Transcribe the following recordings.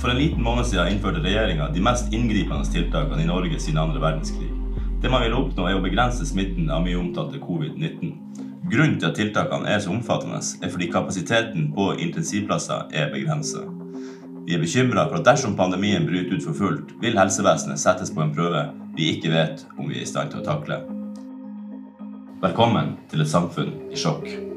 For en liten måned siden innførte regjeringa de mest inngripende tiltakene i Norge siden andre verdenskrig. Det man vil oppnå, er å begrense smitten av mye omtalte covid-19. Grunnen til at tiltakene er så omfattende, er fordi kapasiteten på intensivplasser er begrensa. Vi er bekymra for at dersom pandemien bryter ut for fullt, vil helsevesenet settes på en prøve vi ikke vet om vi er i stand til å takle. Velkommen til et samfunn i sjokk.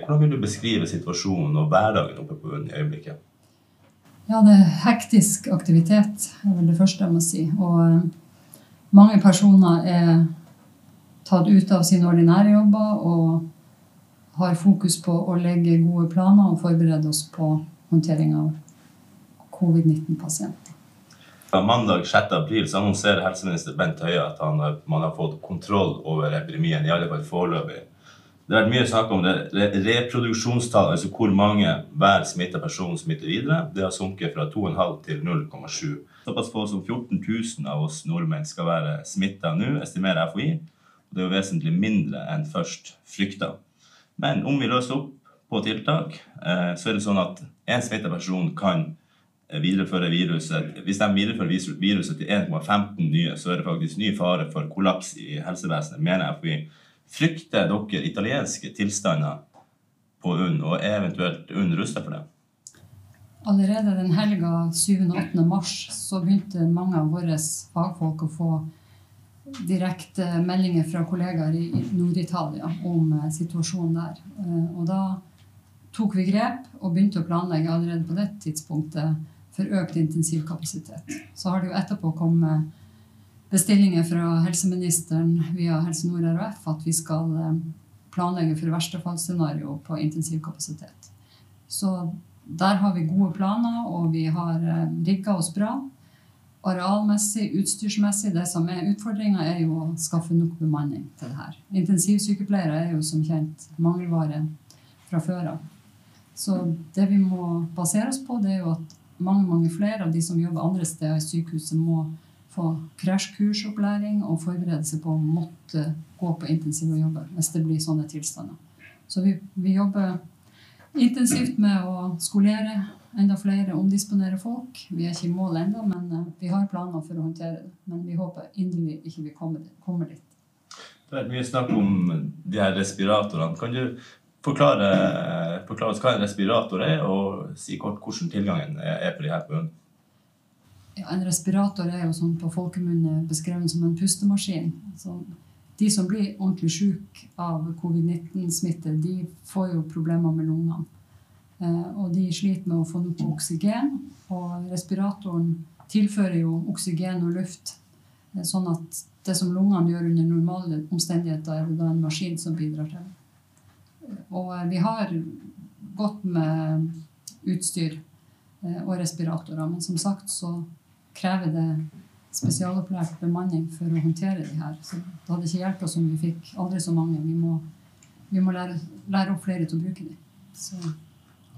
Hvordan vil du beskrive situasjonen og hverdagen oppe på bunnen i øyeblikket? Ja, det er hektisk aktivitet, er vel det første jeg må si. Og eh, mange personer er tatt ut av sine ordinære jobber og har fokus på å legge gode planer og forberede oss på håndtering av covid-19-pasienter. Fra mandag 6. april så annonserer helseminister Bent Høie at han, har- man har fått kontroll over epidemien, i alle fall foreløpig. Det har vært mye snakk om det Reproduksjonstallet, altså hvor mange hver smitta person smitter videre. Det har sunket fra 2,5 til 0,7. Såpass få som 14 000 av oss nordmenn skal være smitta nå, estimerer FHI. Og det er jo vesentlig mindre enn først frykta. Men om vi løser opp på tiltak, eh, så er det sånn at en smitta person kan eh, videreføre viruset Hvis de viderefører viruset til 1,15 nye, så er det faktisk ny fare for kollaps i helsevesenet, mener FHI. Frykter dere italienske tilstander på UNN, og eventuelt UNN rusta for det? Allerede den helga 7. og 8. mars så begynte mange av våre fagfolk å få direkte meldinger fra kollegaer i i Nord-Italia om eh, situasjonen der. Eh, Og da tok vi grep og begynte å planlegge allerede på det tidspunktet for økt intensivkapasitet. Så har det jo etterpå kommet bestillinger fra helseministeren via Helse Nord RHF at vi skal eh, planlegge for verstefallsscenario på intensivkapasitet. Så der har vi gode planer, og vi har eh, rigga oss bra. Arealmessig, utstyrsmessig, det som er utfordringa, er jo å skaffe nok bemanning til det her. Intensivsykepleiere er jo som kjent mangelvare fra før av. Så det vi må basere oss på, det er jo at mange mange flere av de som jobber andre steder i sykehuset, må få krasjkursopplæring og forberede seg på å måtte gå på intensiv og jobbe hvis det blir sånne tilstander. Så vi, vi jobber intensivt med å skolere enda flere, omdisponere folk. Vi er ikke i mål ennå, men eh, vi har planer for å håndtere det. Men vi håper inderlig ikke vi kommer, kommer dit. Det vært mye snakk om de her respiratorene. Kan du forklare, forklare oss hva en respirator er, og si kort hvordan tilgangen er er på de her på? Ja, en respirator er jo sånn på folkemunne beskrevet som en pustemaskin. Så de som blir ordentlig syke av covid-19-smitte, de får jo problemer med lungene. Eh, og de sliter med å få nok oksygen. Og respiratoren tilfører jo oksygen og luft. eh, Sånn at det som lungene gjør under normale omstendigheter, er det da en maskin som bidrar til. det. Og eh, vi har godt med utstyr og respiratorer, men som sagt så krever det spesialopplært bemanning for å håndtere de her. Så det hadde ikke hjulpet oss om vi fikk aldri så mange. Vi må, vi må lære, lære opp flere til å bruke dem. Så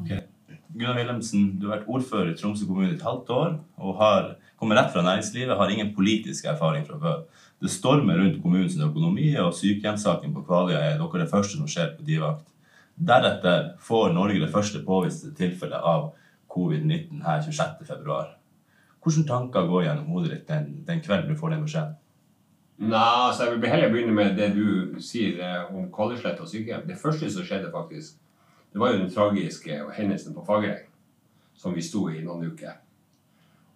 okay. Gunnar Wilhelmsen, du har vært ordfører i Tromsø kommune et halvt år og har, kommer rett fra næringslivet, har ingen politisk erfaring fra før. Det stormer rundt kommunens økonomi, og sykehjemssaken på Kvaløya er dere det første som skjer på divakt. Deretter får Norge det første påviste tilfellet av covid-19 her 26.2. Hvilke tanker går gjennom hodet ditt den, den kvelden du får den beskjeden? Nei, altså jeg vil heller begynne med det du sier eh, om Kvaløysletta og sykehjem. Det første som skjedde, faktisk, det var jo den tragiske hendelsen på Fagereng, som vi sto i noen uker.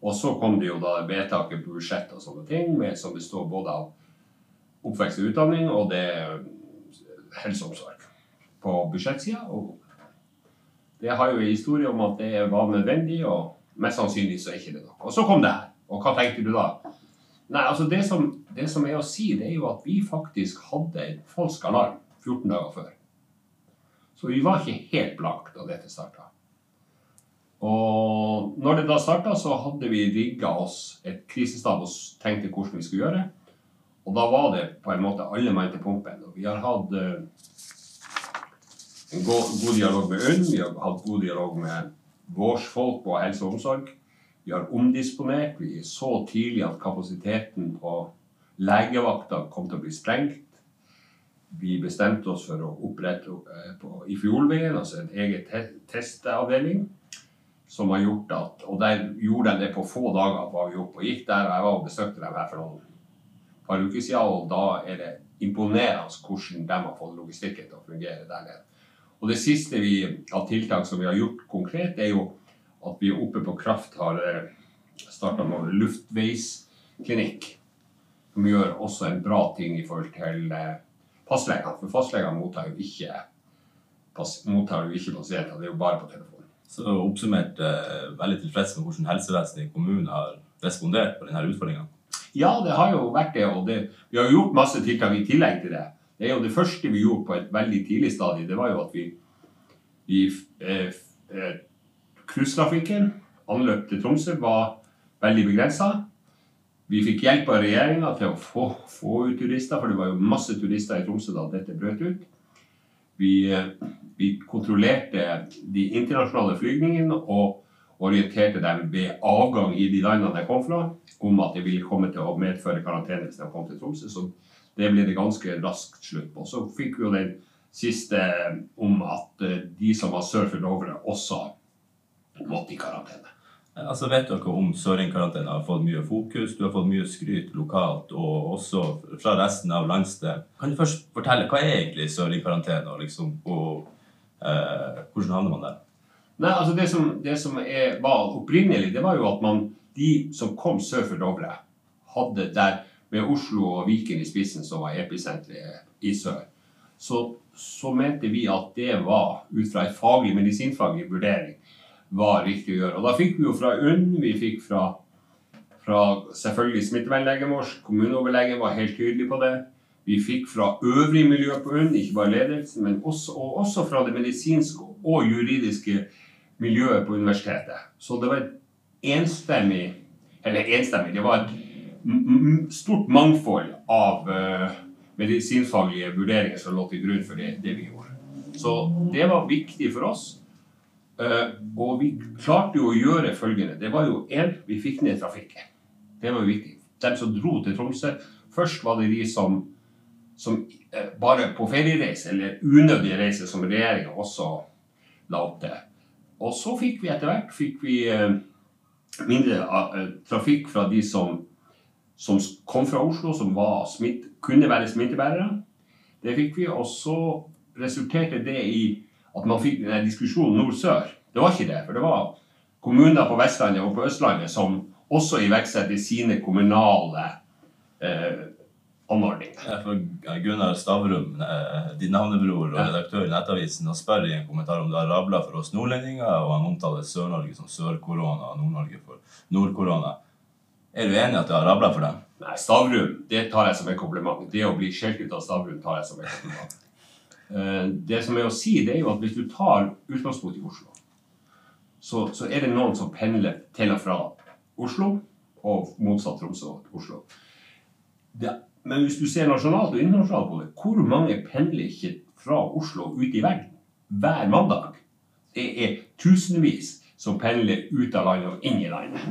Og så kom det jo da vedtaket på budsjett og sånne ting, med, som består både av oppvekst og utdanning og det er helse og omsorg på budsjettsida. Og det har jo en historie om at det var nødvendig, og mest sannsynlig så er ikke det noe. Og så kom det her. Og hva tenkte du da? Nei, altså det som, det som er å si, det er jo at vi faktisk hadde en falsk alarm 14 dager før. Så vi var ikke helt blanke da dette starta. Og når det da starta, så hadde vi rigga oss et krisestab og tenkte hvordan vi skulle gjøre. Og da var det på en måte alle mann til pumpen. Og vi har hatt eh, en god, dialog med UNN, vi har hatt god dialog med vårsfolk på helse og omsorg. Vi har omdisponert. Vi så tidlig at kapasiteten på legevakta kom til å bli sprengt. Vi bestemte oss for å opprette eh, på, i Fjolveien, altså en egen te testeavdeling. Som har gjort at, Og der gjorde de det på få dager. var vi oppe og gikk der, og Jeg var og besøkte dem her for noen par uker siden, og da er det imponerende hvordan de har fått logistikken til å fungere der nede. Og Det siste vi, av tiltak som vi har gjort konkret, er jo at vi oppe på Kraft har starta med luftveisklinikk. Som gjør også en bra ting i forhold til fastlegene. For fastlegene mottar jo ikke, mottar jo ikke pasienter, det er jo bare på telefon. Så oppsummert eh, veldig tilfreds med hvordan helsevesenet i kommunen har respondert på denne utfordringa? Ja, det har jo vært det. Og det, vi har gjort masse tiltak i tillegg til det. Det er jo det første vi gjorde på et veldig tidlig stadie. Det var jo at vi i Cruisetrafikken, eh, anløp til Tromsø, var veldig begrensa. Vi fikk hjelp av regjeringa til å få, få, ut turister, for det var jo masse turister i Tromsø da dette brøt ut. Vi, eh, vi kontrollerte de internasjonale flygningene og orienterte dem ved avgang i de landene de kom fra, om at det ville komme til å medføre karantene hvis de kom til Tromsø. Så det ble det ganske raskt slutt på. Så fikk vi jo den siste om at eh, de som var sør for Dovre, også måtte i karantene. Altså Vet dere om Søring-karantene har fått mye fokus? Du har fått mye skryt lokalt og også fra resten av landsdelen. Kan du først fortelle, Hva er egentlig Søring-karantene, liksom, og eh, hvordan havner man der? Nei, altså Det som, det som er, var opprinnelig, det var jo at man, de som kom sør for Dovre, hadde der med Oslo og Viken i spissen, som var episenteret i sør, så, så, mente vi at det var, ut fra en faglig, medisinfaglig vurdering, var riktig å gjøre. Og da fikk vi jo fra UNN, vi fikk fra, fra selvfølgelig smittevernlegen vår, kommuneoverlegen var helt tydelig på det. Vi fikk fra øvrig miljø på UNN, ikke bare ledelsen, men også, og også fra det medisinske og juridiske miljøet på universitetet. Så det var et enstemmig Eller enstemmig, det var et stort mangfold av uh, medisinfaglige vurderinger som lå til grunn for det, det, vi gjorde. Så det var viktig for oss. Uh, og vi klarte jo å gjøre følgende. Det var jo én, vi fikk ned trafikken. Det var jo viktig. De som dro til Tromsø Først var det de som, som uh, bare på feriereise, eller unødige reiser, som regjeringa også la opp til. Og så fikk vi etter hvert fikk vi, mindre trafikk fra de som som kom fra Oslo, som smitt, kunne være smittebærere. Det fikk vi, og så resulterte det i at man fikk denne diskusjonen nord-sør. Det var ikke det, for det var kommuner på Vestlandet og på Østlandet som også iverksatte sine kommunale eh, anordninger. Ja, for Gunnar Stavrum, eh, din navnebror og redaktør i Nettavisen, han spør i en kommentar om det har rabla for oss nordlendinger, og han omtaler Sør-Norge som sør-korona og Nord-Norge for nord-korona. Er du enig i at det har rabla for dem? Nei, Stavrum det tar jeg som en kompliment. Det å bli skjelt ut av Stavrum tar jeg som en kompliment. Eh, det som er å si, det er jo at hvis du tar utgangspunkt i Oslo, så, så er det noen som pendler til og fra Oslo, og motsatt Tromsø og Oslo. Det, men hvis du ser nasjonalt og internasjonalt på det, hvor mange pendler ikke fra Oslo ut i verden hver mandag? Det er tusenvis som pendler ut av landet og inn i landet.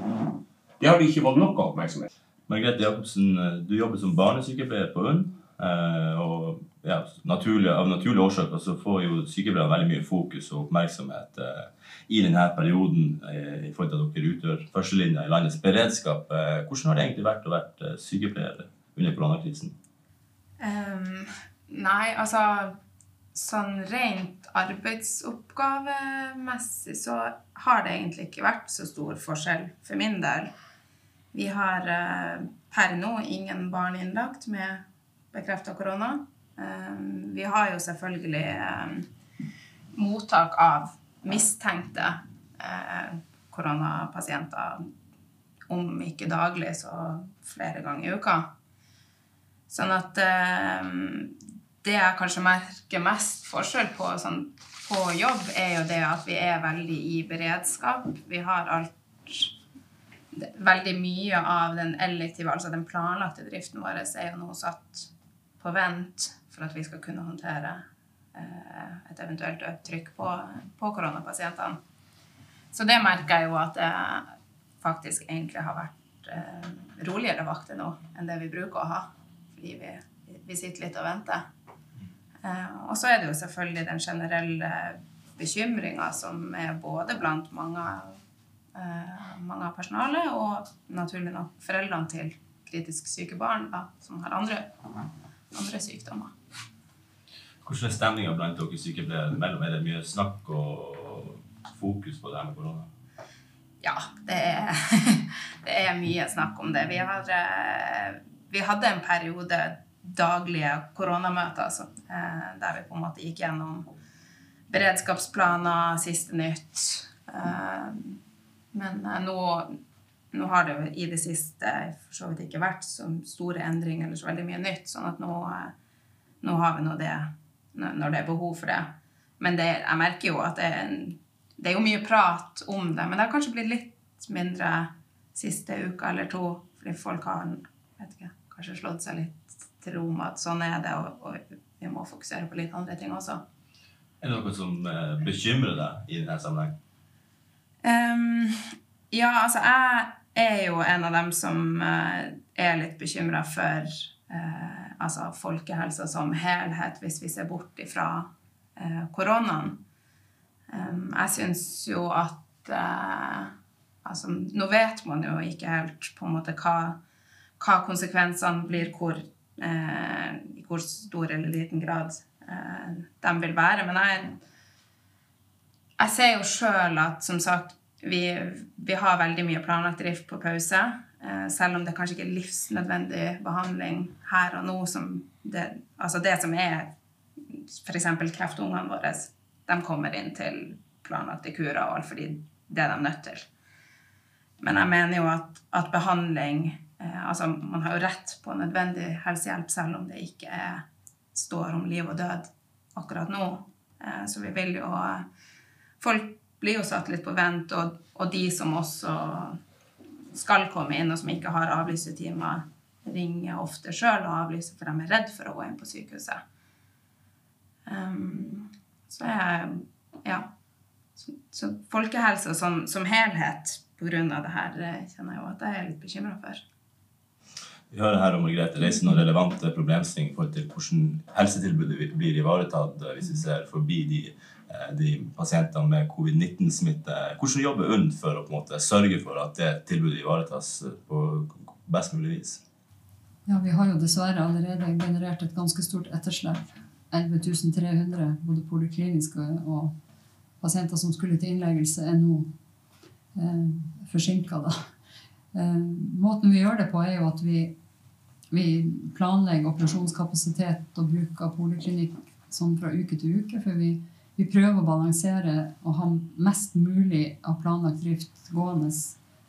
Det har de ikke fått av oppmerksomhet. Margrethe Jacobsen, du jobber som barnesykepleier på UNN. Eh, og ja, naturlig, Av naturlige årsaker så får jo sykepleierne veldig mye fokus og oppmerksomhet eh, i denne perioden eh, i forhold til at dere utgjør førstelinja i landets beredskap. Hvordan har det egentlig vært å være sykepleier under koronakrisen? Um, nei, altså Sånn rent arbeidsoppgavemessig så har det egentlig ikke vært så stor forskjell for min del. Vi har eh, per nå ingen barn innlagt med bekrefta korona. Eh, vi har jo selvfølgelig eh, mottak av mistenkte koronapasienter om ikke daglig, så flere ganger i uka. Sånn at det jeg kanskje merker mest forskjell på, sånn, på jobb, er jo det at vi er veldig i beredskap. Vi har alt veldig mye av den elektive, altså den planlagte driften vår, er jo nå satt på vent for at vi skal kunne håndtere eh, et eventuelt økt trykk på, på koronapasientene. Så det merker jeg jo at det faktisk egentlig har vært eh, roligere vakter nå enn det vi bruker å ha. Fordi vi, vi sitter litt og venter. Eh, og så er det jo selvfølgelig den generelle bekymringa som er både blant mange, mange av personalet og naturlig nok foreldrene til kritisk syke barn da, som har andre, andre sykdommer. Hvordan er stemninga blant dere sykepleiere mellom? Er det mye snakk og fokus på det her med korona? Ja, det er, det er mye snakk om det. Vi, har, eh, vi hadde en periode daglige koronamøter altså, eh, der vi på en måte gikk gjennom beredskapsplaner, siste nytt. Eh, men nå, nå har det i det siste for så vidt ikke vært så store endringer eller så veldig mye nytt, sånn at nå, nå har vi nå det når det er behov for det. Men det, jeg merker jo at det er, det er mye prat om det. Men det har kanskje blitt litt mindre siste uka eller to, fordi folk har ikke, kanskje slått seg litt til ro med at sånn er det, og, og, vi må fokusere på litt andre ting også. Er det noe som eh, bekymrer deg i denne sammenheng? Um, ja, altså jeg er jo en av dem som uh, er litt bekymra for uh, altså folkehelsa som helhet, hvis vi ser bort ifra uh, koronaen. Um, jeg syns jo at altså, Nå vet man jo ikke helt på en måte hva, hva konsekvensene blir, hvor, i hvor stor eller liten grad de vil være. Men jeg, jeg ser jo sjøl at som sagt, vi, vi, har veldig mye planlagt drift på pause. Eh, selv om det kanskje ikke er livsnødvendig behandling her og nå. Som det, altså det som er f.eks. kreftungene våre, de kommer inn til planlagte kurer og alt fordi det er de nødt til. Men jeg mener jo at, at behandling eh, Altså, man har jo rett på nødvendig helsehjelp selv om det ikke er, står om liv og død akkurat nå. Eh, så vi vil jo Folk blir jo satt litt på vent, og, og de som også skal komme inn, og som ikke har avlysetimer, ringer ofte sjøl og avlyser, for de er redd for å gå inn på sykehuset. Um, så er Ja. Så, så folkehelse som, som helhet pga. det her kjenner jeg jo at jeg er litt bekymra for. Vi hører her om Margrethe reiser noen relevante problemstillinger i forhold til hvordan helsetilbudet blir ivaretatt hvis vi ser forbi de Eh, de pasientene med covid-19-smitte. Hvordan jobber UNN for å på en måte sørge for at det tilbudet ivaretas på best mulig vis? Ja, Vi har jo dessverre allerede generert et ganske stort etterslep. 11 300 både polikliniske og pasienter som skulle til innleggelse, er nå eh, forsinka. Eh, måten vi gjør det på, er jo at vi, vi planlegger operasjonskapasitet og bruk av poliklinikk sånn fra uke til uke. for vi vi prøver å balansere og ha mest mulig av planlagt drift gående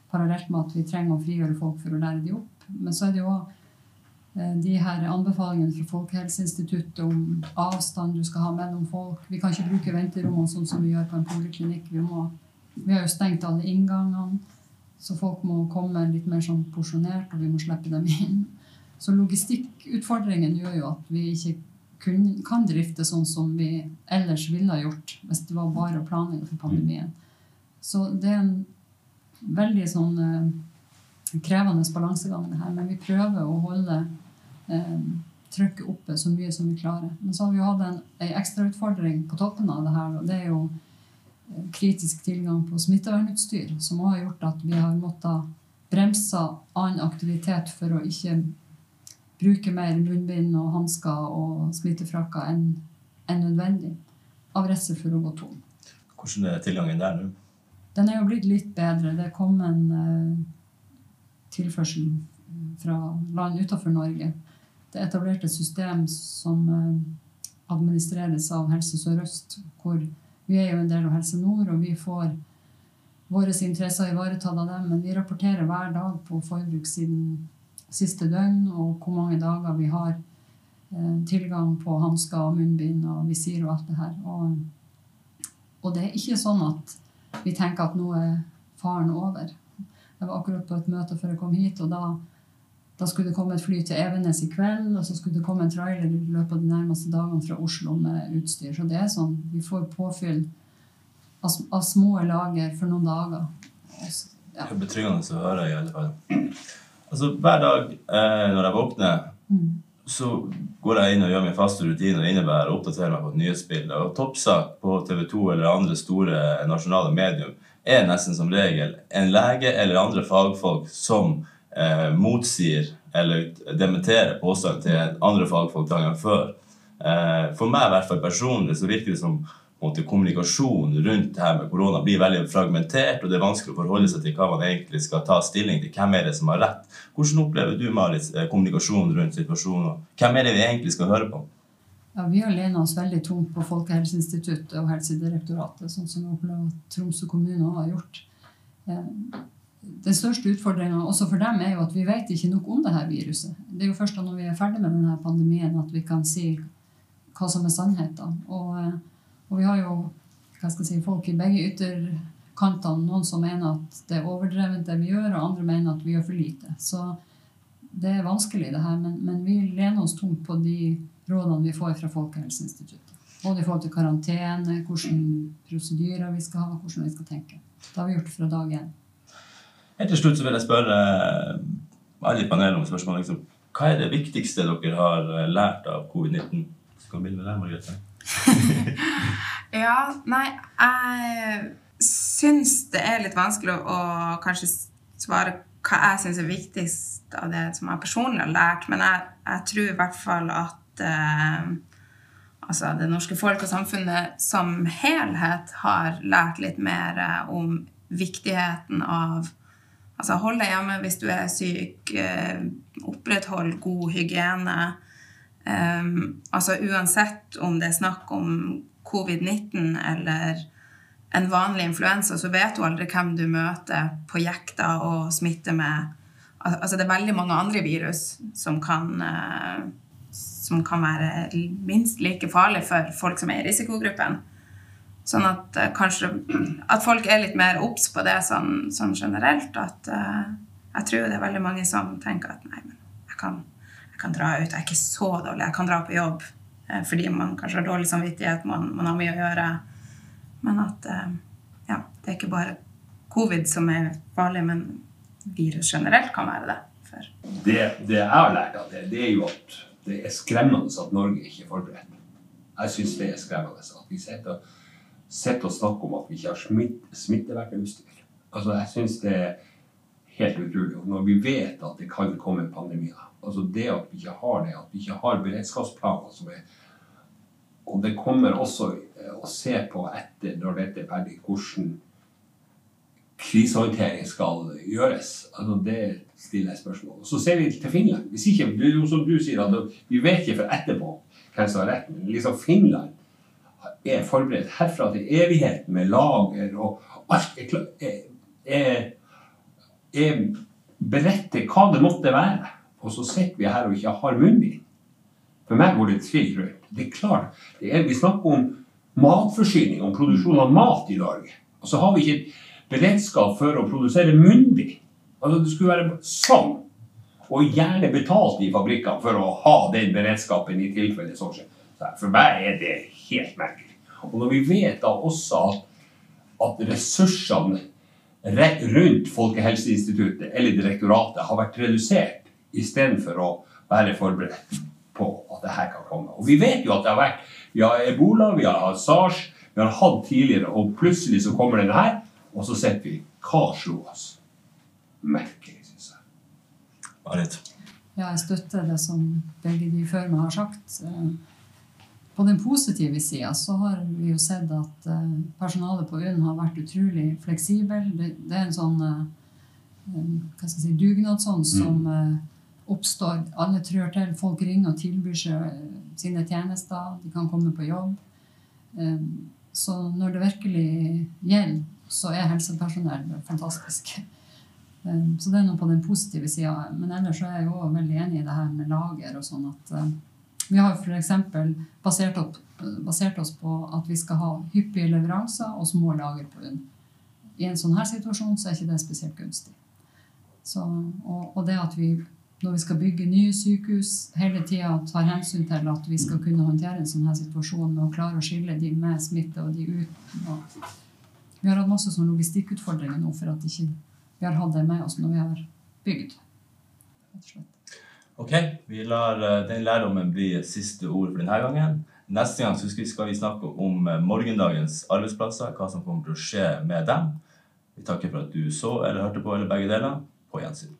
parallelt med at vi trenger å frigjøre folk for å lære de opp. Men så er det jo eh, de her anbefalingene fra Folkehelseinstituttet om avstand du skal ha mellom folk. Vi kan ikke bruke venterommene sånn som vi gjør på en poliklinikk. Vi, vi har jo stengt alle inngangene, så folk må komme litt mer sånn porsjonert, og vi må slippe dem inn. Så logistikkutfordringen gjør jo at vi ikke kun, kan drifte sånn som vi ellers ville ha gjort hvis det var bare å for pandemien. Så det er en veldig sånn eh, krevende balansegang, det her. Men vi prøver å holde eh, trykket oppe så mye som vi klarer. Men så har vi jo hatt en, en ekstrautfordring på toppen av det her. og det er jo eh, kritisk tilgang på smittevernutstyr, som også har gjort at vi har måttet bremse annen aktivitet for å ikke bruke mer munnbind og hansker og smittefrakker enn en nødvendig. Av redsel for å gå tom. Hvordan er tilgangen der nå? Den er jo blitt litt bedre. Det kom en eh, tilførsel fra land utenfor Norge. Det er etablert et system som eh, administreres av Helse Sør-Øst. hvor Vi er jo en del av Helse Nord, og vi får våre interesser ivaretatt av dem. Men vi rapporterer hver dag på forbruk siden siste døgn, og hvor mange dager vi har eh, tilgang på hansker og munnbind og visir og alt det her. Og, og, det er ikke sånn at vi tenker at nå er faren over. Jeg var akkurat på et møte før jeg kom hit, og da, da skulle det komme et fly til Evenes i kveld, og så skulle det komme en trailer i løpet av de nærmeste dagene fra Oslo med utstyr. Så det er sånn, vi får påfyll av, små lager for noen dager. Ja. Det er betryggende å høre, i alle fall. Altså, hver dag eh, når jeg våkner, Mm. så går jeg inn og gjør min faste rutine. Det innebærer å oppdatere meg på et nyhetsbilde. Og toppsak på TV 2 eller andre store nasjonale medium er nesten som regel en lege eller andre fagfolk som eh, motsier eller dementerer påstand til andre fagfolk dagen før. Eh, for meg i hvert fall personlig så virker det som måte, kommunikasjon rundt det her med korona blir veldig fragmentert, og det er vanskelig å forholde seg til hva man egentlig skal ta stilling til. Hvem er det som har rett? Hvordan opplever du Marit, eh, kommunikasjonen rundt situasjonen? Hvem er det vi egentlig skal høre på? Ja, Vi har lena oss veldig tungt på Folkehelseinstituttet og Helsedirektoratet, sånn som opplever Tromsø kommune også har gjort. Eh, Den største utfordringa også for dem er jo at vi vet ikke nok om det her viruset. Det er jo først da når vi er ferdig med denne pandemien at vi kan si hva som er sannheten. Og, eh, og vi har jo hva skal jeg si, folk i begge ytterkantene. Noen som mener at det er overdrevent det vi gjør, og andre mener at vi gjør for lite. Så det er vanskelig, det her, men, men vi lener oss tungt på de rådene vi får fra Folkehelseinstituttet. Både i forhold til karantene, hvilke prosedyrer vi skal ha, hvordan vi skal tenke. Det har vi gjort fra dag én. Helt til slutt så vil jeg spørre alle i panelet om spørsmål. Liksom, hva er det viktigste dere har lært av covid-19? Skal vi begynne med deg, Margrethe? Ja, nei, jeg syns det er litt vanskelig å, kanskje svare hva jeg syns er viktigst av det som jeg personlig har lært, men jeg, jeg tror i hvert fall at eh, altså det norske folk og samfunnet som helhet har lært litt mer eh, om viktigheten av Altså deg hjemme hvis du er syk, eh, oppretthold god hygiene. Um, altså uansett om det er snakk om covid-19 eller en vanlig influensa, så vet du aldri hvem du møter på jekta og smitter med. Altså det er veldig mange andre virus som kan, eh, som kan være minst like farlig for folk som er i risikogruppen. Sånn at eh, kanskje at folk er litt mer obs på det sånn, sånn generelt. At uh, jeg tror det er veldig mange som tenker at nei, men jeg kan, kan dra ut, jeg er ikke så dårlig, jeg kan dra på jobb. eh, fordi man kanskje har dårlig samvittighet, man, man har mye å gjøre. Men at eh, ja, det er ikke bare covid som er farlig, men virus generelt kan være det. For Det, det jeg har lært av det, det er jo at det er skremmende at Norge ikke er forberedt. Jeg syns det er skremmende at vi sitter og, snakker om at vi ikke har smitt, smittevernutstyr. Altså, jeg syns det er helt utrolig. Og når vi vet at det kan komme pandemier, altså det at vi ikke har det, at vi ikke har beredskapsplaner som er Og det kommer også eh, å se på etter, når dette er ferdig, hvordan krisehåndtering skal gjøres. Altså Det stiller jeg spørsmål. Så ser vi til Finland. Hvis ikke, som du sier, at vi vet ikke for etterpå hvem som har rett. Men liksom Finland er forberedt herfra til evighet med lager og alt er, er, er, beretter hva det måtte være. Og så sitter vi her og ikke har munnbind. For meg går det trygg rundt. Det er klart, det er, Vi snakker om matforsyning, om produksjon av mat i Norge. Og så har vi ikke beredskap for å produsere munnbind. Altså Det skulle være sånn. Og gjerne betalt i fabrikkene for å ha den beredskapen i tilfelle sånn skjer. For meg er det helt merkelig. Og når vi vet da også at, at ressursene rundt Folkehelseinstituttet eller direktoratet har vært redusert istedenfor å være forberedt på at det her kan komme. Og vi vet jo at det har vært Vi har ebola, vi har hatt sars, vi har hatt tidligere, og plutselig så kommer den her, og så sitter vi Hva slo oss? Merkelig, syns jeg. Marit? Ja, jeg støtter det som begge de før meg har sagt. På den positive sida så har vi jo sett at eh, personalet på UNN har vært utrolig fleksibel. Det, det er en sånn eh, eh, hva skal jeg si, dugnadsånd som eh, oppstår. Alle trør til. Folk ringer og tilbyr seg sine tjenester. De kan komme på jobb. Så når det virkelig gjelder, så er helsepersonell fantastisk. Så det er noe på den positive sida. Men ellers er jeg jo veldig enig i det her med lager og sånn at vi har f.eks. Basert, basert oss på at vi skal ha hyppige leveranser og små lager på UNN. I en sånn her situasjon så er ikke det spesielt gunstig. Så, og, og det at vi når vi skal bygge nye sykehus, hele tida tar hensyn til at vi skal kunne håndtere en sånn her situasjon med å klare å skille de med smitte og de uten. Og vi har hatt masse sånne logistikkutfordringer nå for at ikke vi har hatt det med oss når vi har bygd. Rett og slett. Ok, vi lar eh, den lærdommen bli siste ord for denne gangen. Neste gang skal vi snakke om eh, morgendagens arbeidsplasser, hva som kommer til å skje med dem. Vi takker for at du så eller hørte på, eller begge deler. På gjensyn.